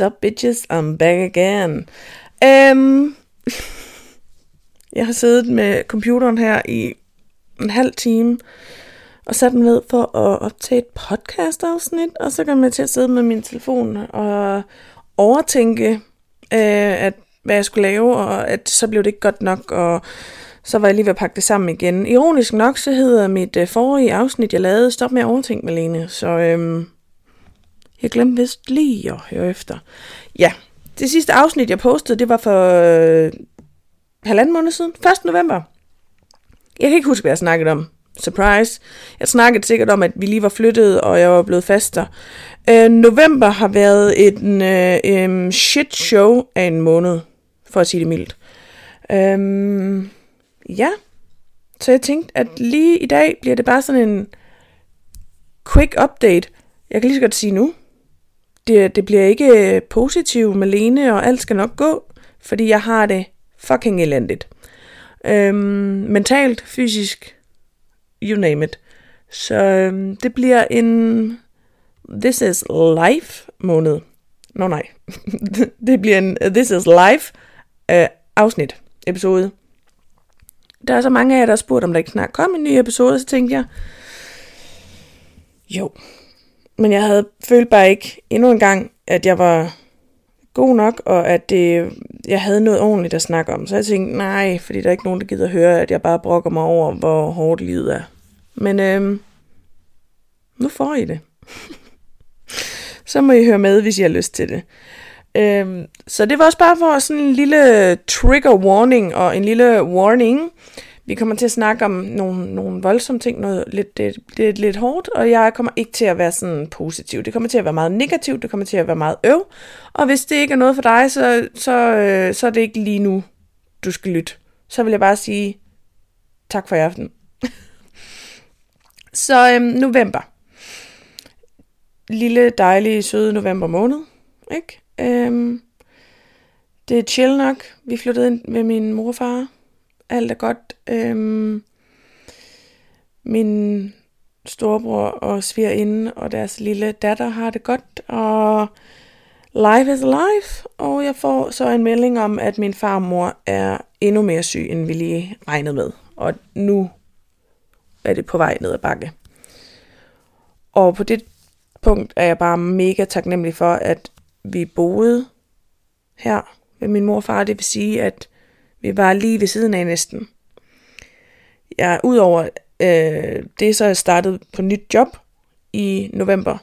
What's up, bitches? I'm back again. Um, jeg har siddet med computeren her i en halv time, og sat den ned for at optage et podcast-afsnit, og så kom jeg til at sidde med min telefon og overtænke, øh, at, hvad jeg skulle lave, og at så blev det ikke godt nok, og så var jeg lige ved at pakke det sammen igen. Ironisk nok, så hedder mit øh, forrige afsnit, jeg lavede, Stop med at overtænke, Malene. Så øhm, jeg glemte vist lige at høre efter. Ja, det sidste afsnit, jeg postede, det var for øh, halvanden måned siden. 1. november. Jeg kan ikke huske, hvad jeg snakkede om. Surprise. Jeg snakkede sikkert om, at vi lige var flyttet, og jeg var blevet faster. Øh, november har været øh, en øh, øh, shit show af en måned, for at sige det mildt. Øh, ja, så jeg tænkte, at lige i dag bliver det bare sådan en quick update. Jeg kan lige så godt sige nu, det, det bliver ikke øh, positivt med Lene, og alt skal nok gå, fordi jeg har det fucking elendigt. Øhm, mentalt, fysisk, you name it. Så øhm, det bliver en This is Life måned. Nå nej, det bliver en This is Life øh, afsnit, episode. Der er så mange af jer, der har spurgt, om der ikke snart kom en ny episode, så tænkte jeg, jo. Men jeg havde følt bare ikke endnu en gang, at jeg var god nok, og at det, jeg havde noget ordentligt at snakke om. Så jeg tænkte, nej, fordi der er ikke nogen, der gider høre, at jeg bare brokker mig over, hvor hårdt livet er. Men øhm, nu får I det. så må I høre med, hvis I har lyst til det. Øhm, så det var også bare for sådan en lille trigger warning og en lille warning. Vi kommer til at snakke om nogle, nogle voldsomme ting, noget lidt, lidt, lidt, lidt hårdt, og jeg kommer ikke til at være sådan positiv. Det kommer til at være meget negativt, det kommer til at være meget øv, og hvis det ikke er noget for dig, så, så, øh, så er det ikke lige nu, du skal lytte. Så vil jeg bare sige tak for i aften. så øhm, november. Lille, dejlige, søde november måned, ikke? Øhm, det er chill nok. Vi flyttede ind med min morfar. og far. Alt er godt. Øhm, min storebror og svigerinde og deres lille datter har det godt. Og life is life. Og jeg får så en melding om, at min farmor er endnu mere syg, end vi lige regnede med. Og nu er det på vej ned ad bakke. Og på det punkt er jeg bare mega taknemmelig for, at vi boede her ved min mor og far. Det vil sige, at vi var lige ved siden af næsten. Jeg, udover øh, det, så er jeg startet på nyt job i november,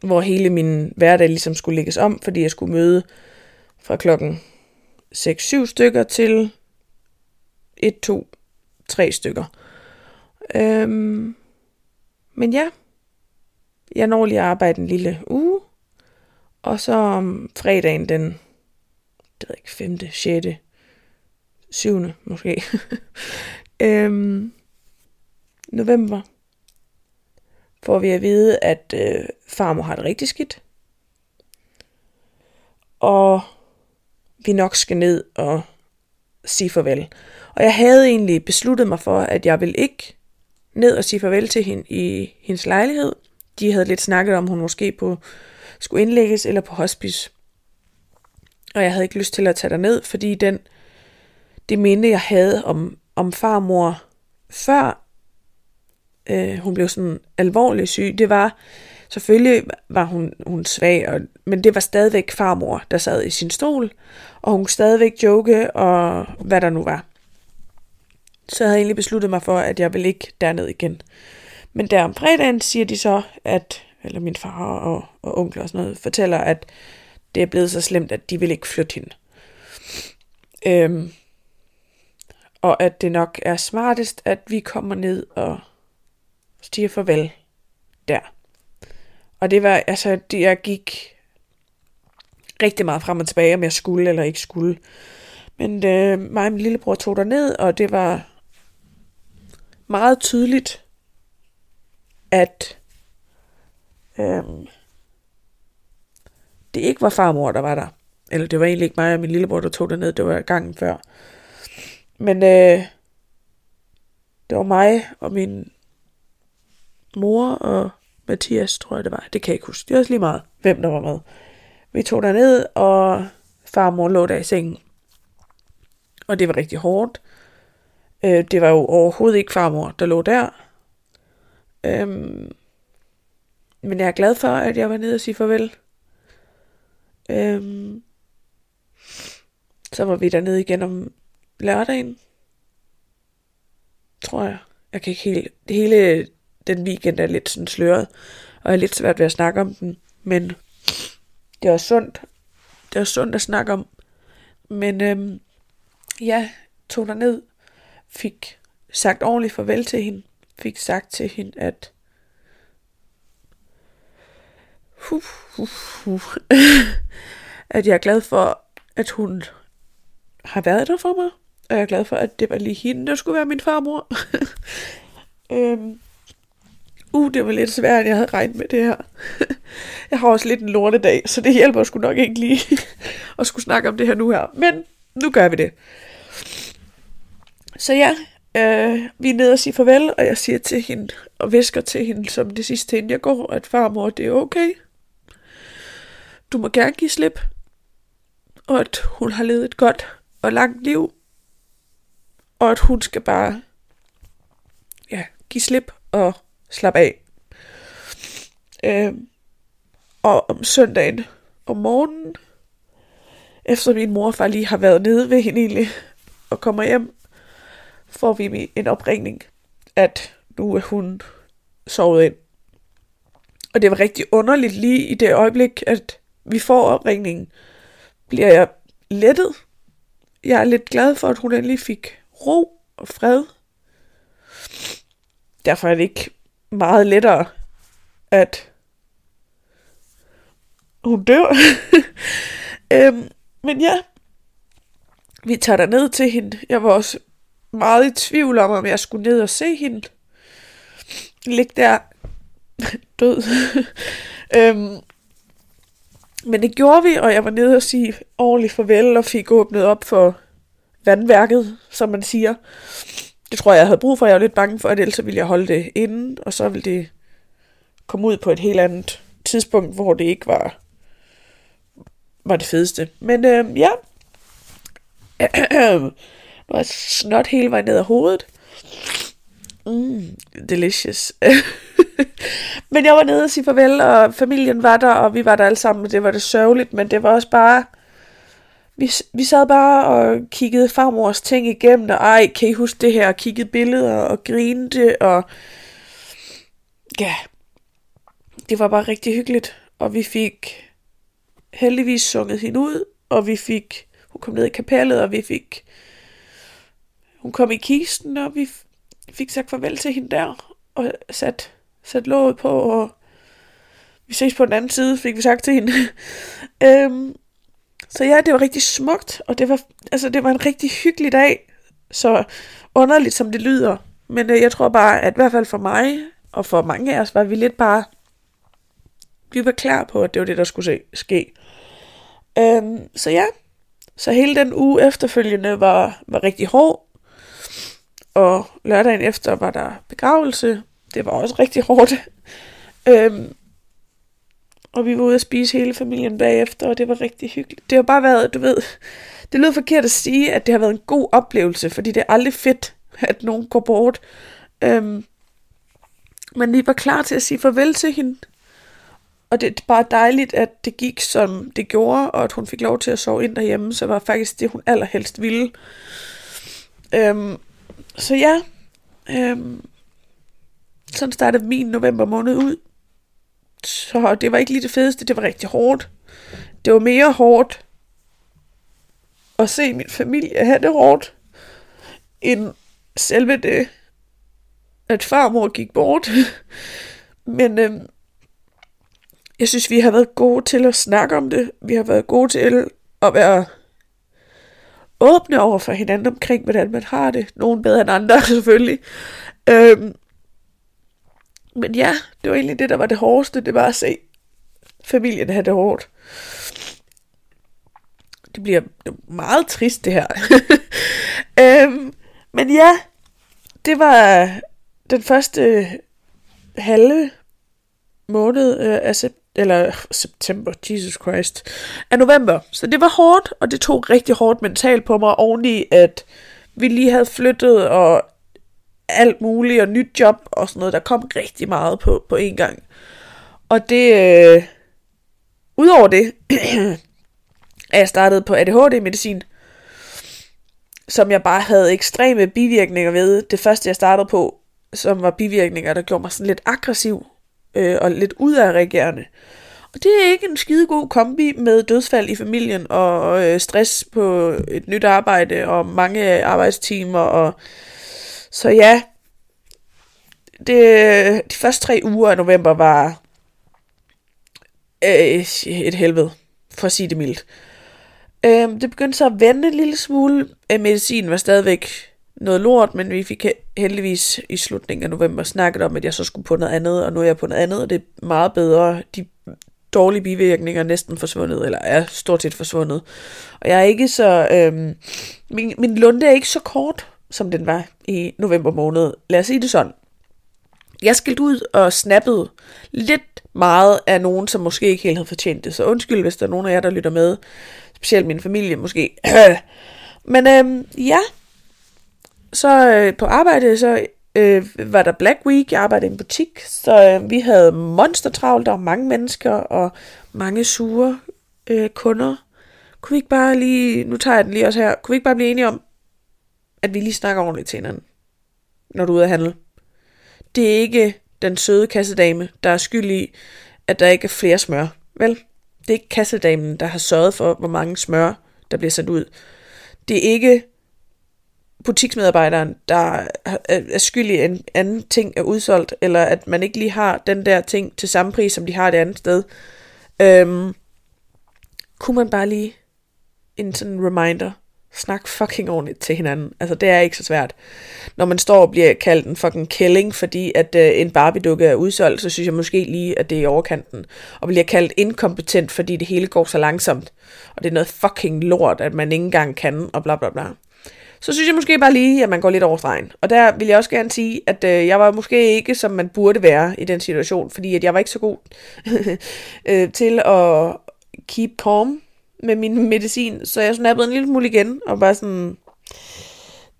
hvor hele min hverdag ligesom skulle lægges om, fordi jeg skulle møde fra klokken 6-7 stykker til 1, 2, 3 stykker. Øhm, men ja, jeg når lige at arbejde en lille uge, og så om fredagen den, det ved ikke, 5., 6., syvende måske, øhm, november, får vi at vide, at øh, farmor har det rigtig skidt. Og vi nok skal ned og sige farvel. Og jeg havde egentlig besluttet mig for, at jeg vil ikke ned og sige farvel til hende i hendes lejlighed. De havde lidt snakket om, hun måske på, skulle indlægges eller på hospice. Og jeg havde ikke lyst til at tage ned, fordi den, det minde, jeg havde om, om farmor før øh, hun blev sådan alvorligt syg, det var, selvfølgelig var hun, hun svag, og, men det var stadigvæk farmor, der sad i sin stol, og hun kunne stadigvæk joke, og hvad der nu var. Så jeg havde egentlig besluttet mig for, at jeg ville ikke derned igen. Men der om fredagen siger de så, at, eller min far og, og onkel og sådan noget, fortæller, at det er blevet så slemt, at de vil ikke flytte hende. Øhm, og at det nok er smartest, at vi kommer ned og siger farvel der. Og det var, altså, det, jeg gik rigtig meget frem og tilbage, om jeg skulle eller ikke skulle. Men øh, mig og min lillebror tog der ned, og det var meget tydeligt, at øh, det ikke var farmor, der var der. Eller det var egentlig ikke mig og min lillebror, der tog der ned, det var gangen før. Men øh, det var mig og min mor og Mathias, tror jeg det var. Det kan jeg ikke huske. Det er også lige meget, hvem der var med. Vi tog ned og far mor lå der i sengen. Og det var rigtig hårdt. Øh, det var jo overhovedet ikke farmor, der lå der. Øhm, men jeg er glad for, at jeg var nede og sige farvel. Øhm, så var vi dernede igen om lørdagen. Tror jeg. Jeg kan ikke helt... Det hele den weekend er lidt sådan sløret. Og er lidt svært ved at snakke om den. Men det er sundt. Det er sundt at snakke om. Men øhm, ja, tog der ned. Fik sagt ordentligt farvel til hende. Fik sagt til hende, at uh, uh, uh, at jeg er glad for, at hun har været der for mig. Og jeg er glad for, at det var lige hende, der skulle være min farmor. øhm, uh, det var lidt svært, end jeg havde regnet med det her. jeg har også lidt en lortedag, så det hjælper sgu nok ikke lige at skulle snakke om det her nu her. Men nu gør vi det. Så ja, øh, vi er nede og siger farvel, og jeg siger til hende, og visker til hende som det sidste, inden jeg går, at farmor, det er okay. Du må gerne give slip. Og at hun har levet et godt og langt liv. Og at hun skal bare ja, give slip og slappe af. Øh, og om søndagen om morgenen, efter min mor og far lige har været nede ved hende egentlig, og kommer hjem, får vi en opringning, at nu er hun sovet ind. Og det var rigtig underligt lige i det øjeblik, at vi får opringningen, bliver jeg lettet. Jeg er lidt glad for, at hun endelig fik ro og fred. Derfor er det ikke meget lettere, at hun dør. øhm, men ja, vi tager der ned til hende. Jeg var også meget i tvivl om, om jeg skulle ned og se hende. Ligge der død. øhm, men det gjorde vi, og jeg var nede og sige ordentligt farvel og fik åbnet op for vandværket, som man siger. Det tror jeg, jeg havde brug for. Jeg var lidt bange for, at ellers ville jeg holde det inde, og så ville det komme ud på et helt andet tidspunkt, hvor det ikke var, var det fedeste. Men øh, ja, nu er snot hele vejen ned ad hovedet. Mm, delicious. men jeg var nede og sige farvel, og familien var der, og vi var der alle sammen, og det var det sørgeligt, men det var også bare... Vi, vi sad bare og kiggede farmors ting igennem, og ej, kan I huske det her, og kiggede billeder og grinte, og ja, det var bare rigtig hyggeligt, og vi fik heldigvis sunget hende ud, og vi fik, hun kom ned i kapellet, og vi fik, hun kom i kisten, og vi fik sagt farvel til hende der, og sat, sat låget på, og vi ses på den anden side, fik vi sagt til hende. øhm, så ja, det var rigtig smukt, og det var, altså, det var en rigtig hyggelig dag, så underligt som det lyder. Men øh, jeg tror bare, at i hvert fald for mig, og for mange af os, var vi lidt bare, vi var klar på, at det var det, der skulle se, ske. Øhm, så ja, så hele den uge efterfølgende var, var rigtig hård, og lørdagen efter var der begravelse. Det var også rigtig hårdt. Øhm, og vi var ude at spise hele familien bagefter, og det var rigtig hyggeligt. Det har bare været, du ved, det lyder forkert at sige, at det har været en god oplevelse, fordi det er aldrig fedt, at nogen går bort. Øhm, men vi var klar til at sige farvel til hende. Og det er bare dejligt, at det gik, som det gjorde, og at hun fik lov til at sove ind derhjemme, så var faktisk det, hun allerhelst ville. Øhm, så ja, øhm, sådan startede min november måned ud. Så det var ikke lige det fedeste, det var rigtig hårdt. Det var mere hårdt at se min familie have det hårdt, end selve det, at farmor gik bort. Men øhm, jeg synes, vi har været gode til at snakke om det. Vi har været gode til at være åbne over for hinanden omkring, hvordan man har det. Nogen bedre end andre, selvfølgelig. Øhm, men ja, det var egentlig det, der var det hårdeste. Det var at se familien have det hårdt. Det bliver meget trist, det her. øhm, men ja, det var den første halve måned øh, af, eller øh, september, Jesus Christ, af november. Så det var hårdt, og det tog rigtig hårdt mentalt på mig, oveni at vi lige havde flyttet, og alt muligt, og nyt job, og sådan noget. Der kom rigtig meget på, på en gang. Og det, øh, udover det, er jeg startede på ADHD-medicin, som jeg bare havde ekstreme bivirkninger ved. Det første, jeg startede på, som var bivirkninger, der gjorde mig sådan lidt aggressiv øh, og lidt udadreagerende. Og det er ikke en skide god kombi med dødsfald i familien og øh, stress på et nyt arbejde og mange arbejdstimer. Og... Så ja, det, de første tre uger af november var øh, et helvede, for at sige det mildt. Øh, det begyndte så at vende en lille smule. Øh, medicinen var stadigvæk noget lort, men vi fik heldigvis i slutningen af november snakket om, at jeg så skulle på noget andet, og nu er jeg på noget andet, og det er meget bedre. De dårlige bivirkninger er næsten forsvundet, eller er stort set forsvundet. Og jeg er ikke så... Øh, min, min lunde er ikke så kort, som den var i november måned. Lad os sige det sådan. Jeg skilte ud og snappede lidt meget af nogen, som måske ikke helt havde fortjent det. Så undskyld, hvis der er nogen af jer, der lytter med. Specielt min familie måske. Men øhm, ja, så øh, på arbejde, så øh, var der Black Week, jeg arbejdede i en butik, så øh, vi havde monstertravlt, der var mange mennesker og mange sure øh, kunder. Kunne vi ikke bare lige, nu tager jeg den lige også her, kunne vi ikke bare blive enige om, at vi lige snakker ordentligt til hinanden, når du er ude at handle? Det er ikke den søde kassedame, der er skyld i, at der ikke er flere smør. Vel, det er ikke kassedamen, der har sørget for, hvor mange smør, der bliver sendt ud. Det er ikke butiksmedarbejderen, der er skyld i en anden ting er udsolgt, eller at man ikke lige har den der ting til samme pris, som de har et andet sted. Øhm, kunne man bare lige en sådan reminder, snak fucking ordentligt til hinanden. Altså, det er ikke så svært. Når man står og bliver kaldt en fucking killing, fordi at øh, en Barbie-dukke er udsolgt, så synes jeg måske lige, at det er i overkanten. Og bliver kaldt inkompetent, fordi det hele går så langsomt. Og det er noget fucking lort, at man ikke engang kan, og bla bla bla så synes jeg måske bare lige, at man går lidt over stregen. Og der vil jeg også gerne sige, at øh, jeg var måske ikke, som man burde være i den situation, fordi at jeg var ikke så god øh, til at keep calm med min medicin, så jeg snappede en lille smule igen, og bare sådan,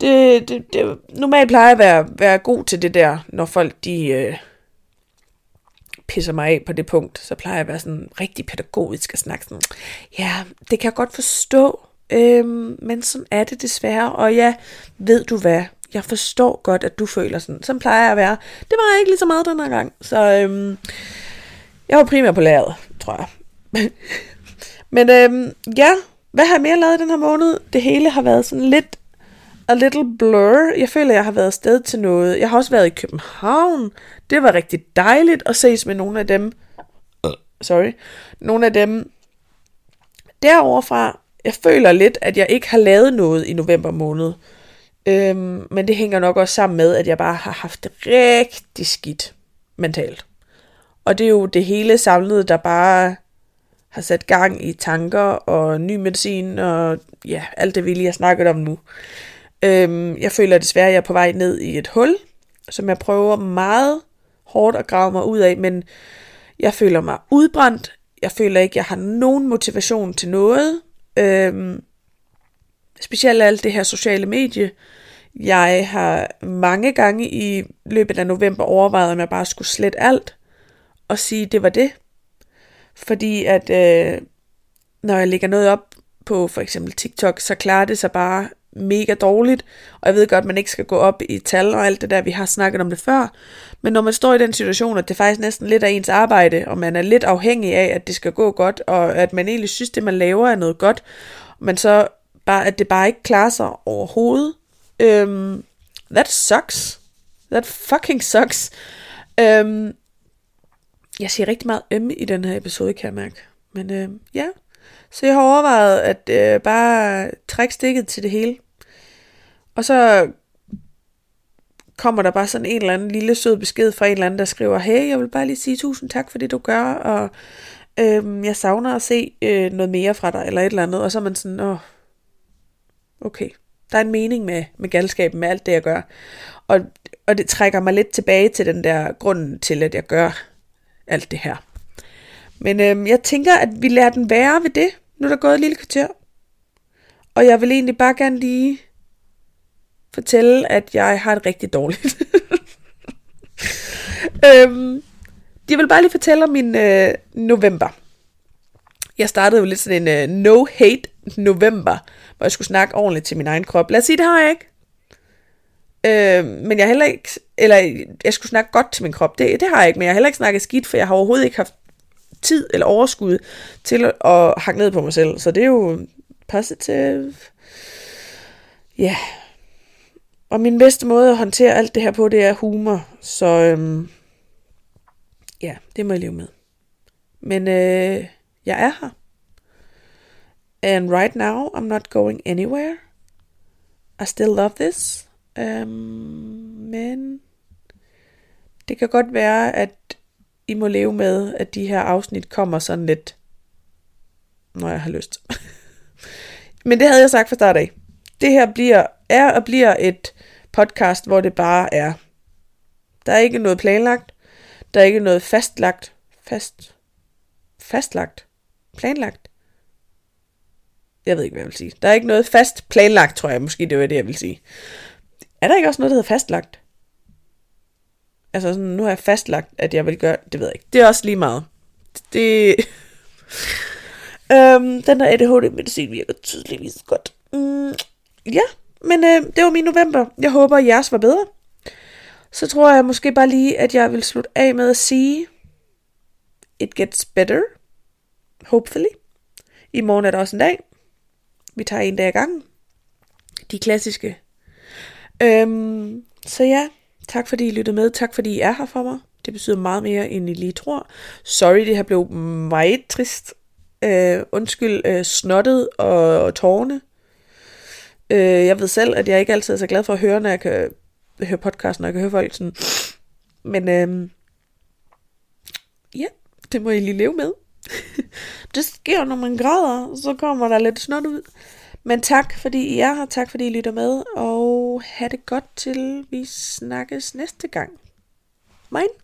det, det, det, normalt plejer jeg at være, være god til det der, når folk de øh, pisser mig af på det punkt, så plejer jeg at være sådan rigtig pædagogisk og snakke sådan, ja, det kan jeg godt forstå, øh, men sådan er det desværre, og ja, ved du hvad, jeg forstår godt, at du føler sådan. Sådan plejer jeg at være. Det var jeg ikke lige så meget den her gang. Så øhm, jeg var primært på lageret, tror jeg. men øhm, ja, hvad har jeg mere lavet den her måned? Det hele har været sådan lidt a little blur. Jeg føler, jeg har været afsted til noget. Jeg har også været i København. Det var rigtig dejligt at ses med nogle af dem. Sorry. Nogle af dem deroverfra jeg føler lidt, at jeg ikke har lavet noget i november måned. Øhm, men det hænger nok også sammen med, at jeg bare har haft det rigtig skidt mentalt. Og det er jo det hele samlet, der bare har sat gang i tanker og ny medicin og ja, alt det vilje, jeg snakket om nu. Øhm, jeg føler desværre, at jeg er på vej ned i et hul, som jeg prøver meget hårdt at grave mig ud af, men jeg føler mig udbrændt. Jeg føler ikke, jeg har nogen motivation til noget. Øhm, specielt alt det her sociale medie. Jeg har mange gange i løbet af november overvejet, om jeg bare skulle slette alt og sige, det var det. Fordi at øh, når jeg lægger noget op på for eksempel TikTok, så klarer det sig bare mega dårligt, og jeg ved godt, at man ikke skal gå op i tal og alt det der, vi har snakket om det før, men når man står i den situation, at det faktisk næsten lidt er ens arbejde, og man er lidt afhængig af, at det skal gå godt, og at man egentlig synes, det man laver er noget godt, men så bare, at det bare ikke klarer sig overhovedet, Øhm, that sucks. That fucking sucks. Øhm, jeg siger rigtig meget ømme i den her episode, kan jeg mærke. Men øh, ja, så jeg har overvejet at øh, bare trække stikket til det hele. Og så kommer der bare sådan en eller anden lille sød besked fra en eller anden, der skriver, hey, jeg vil bare lige sige tusind tak for det, du gør, og øhm, jeg savner at se øh, noget mere fra dig, eller et eller andet. Og så er man sådan, åh, okay, der er en mening med, med galskaben, med alt det, jeg gør. Og, og det trækker mig lidt tilbage til den der grunden til, at jeg gør alt det her. Men øhm, jeg tænker, at vi lader den være ved det. Nu er der gået et lille kvarter. Og jeg vil egentlig bare gerne lige fortælle, at jeg har det rigtig dårligt. øhm, jeg vil bare lige fortælle om min øh, november. Jeg startede jo lidt sådan en øh, no-hate november, hvor jeg skulle snakke ordentligt til min egen krop. Lad os sige, det har jeg ikke. Øh, men jeg heller ikke, eller jeg skulle snakke godt til min krop, det, det har jeg ikke, men jeg har heller ikke snakket skidt, for jeg har overhovedet ikke haft tid eller overskud til at hakke ned på mig selv. Så det er jo positive. Ja. Yeah. Og min bedste måde at håndtere alt det her på, det er humor. Så øhm, ja, det må jeg leve med. Men øh, jeg er her. And right now, I'm not going anywhere. I still love this. Øhm, men det kan godt være, at I må leve med, at de her afsnit kommer sådan lidt, når jeg har lyst. men det havde jeg sagt fra start af. Det her bliver, er og bliver et podcast, hvor det bare er. Der er ikke noget planlagt. Der er ikke noget fastlagt. Fast. Fastlagt. Planlagt. Jeg ved ikke, hvad jeg vil sige. Der er ikke noget fast planlagt, tror jeg. Måske det var det, jeg vil sige. Er der ikke også noget, der hedder fastlagt? Altså sådan, nu har jeg fastlagt, at jeg vil gøre, det ved jeg ikke. Det er også lige meget. Det... øhm, den der ADHD-medicin virker tydeligvis godt. Mm, ja, men øh, det var min november. Jeg håber, at jeres var bedre. Så tror jeg måske bare lige, at jeg vil slutte af med at sige, it gets better. Hopefully. I morgen er der også en dag. Vi tager en dag ad gangen. De klassiske Øhm, så ja, tak fordi I lyttede med. Tak fordi I er her for mig. Det betyder meget mere, end I lige tror. Sorry, det her blev meget trist. Øh, undskyld øh, snottet og, og tårne. Øh, jeg ved selv, at jeg ikke altid er så glad for at høre, når jeg kan høre podcasten, når jeg kan høre folk sådan. Men øh, ja, det må I lige leve med. det sker, når man græder, så kommer der lidt snot ud. Men tak, fordi I er her. Tak, fordi I lytter med. Og have det godt til vi snakkes næste gang. Mine.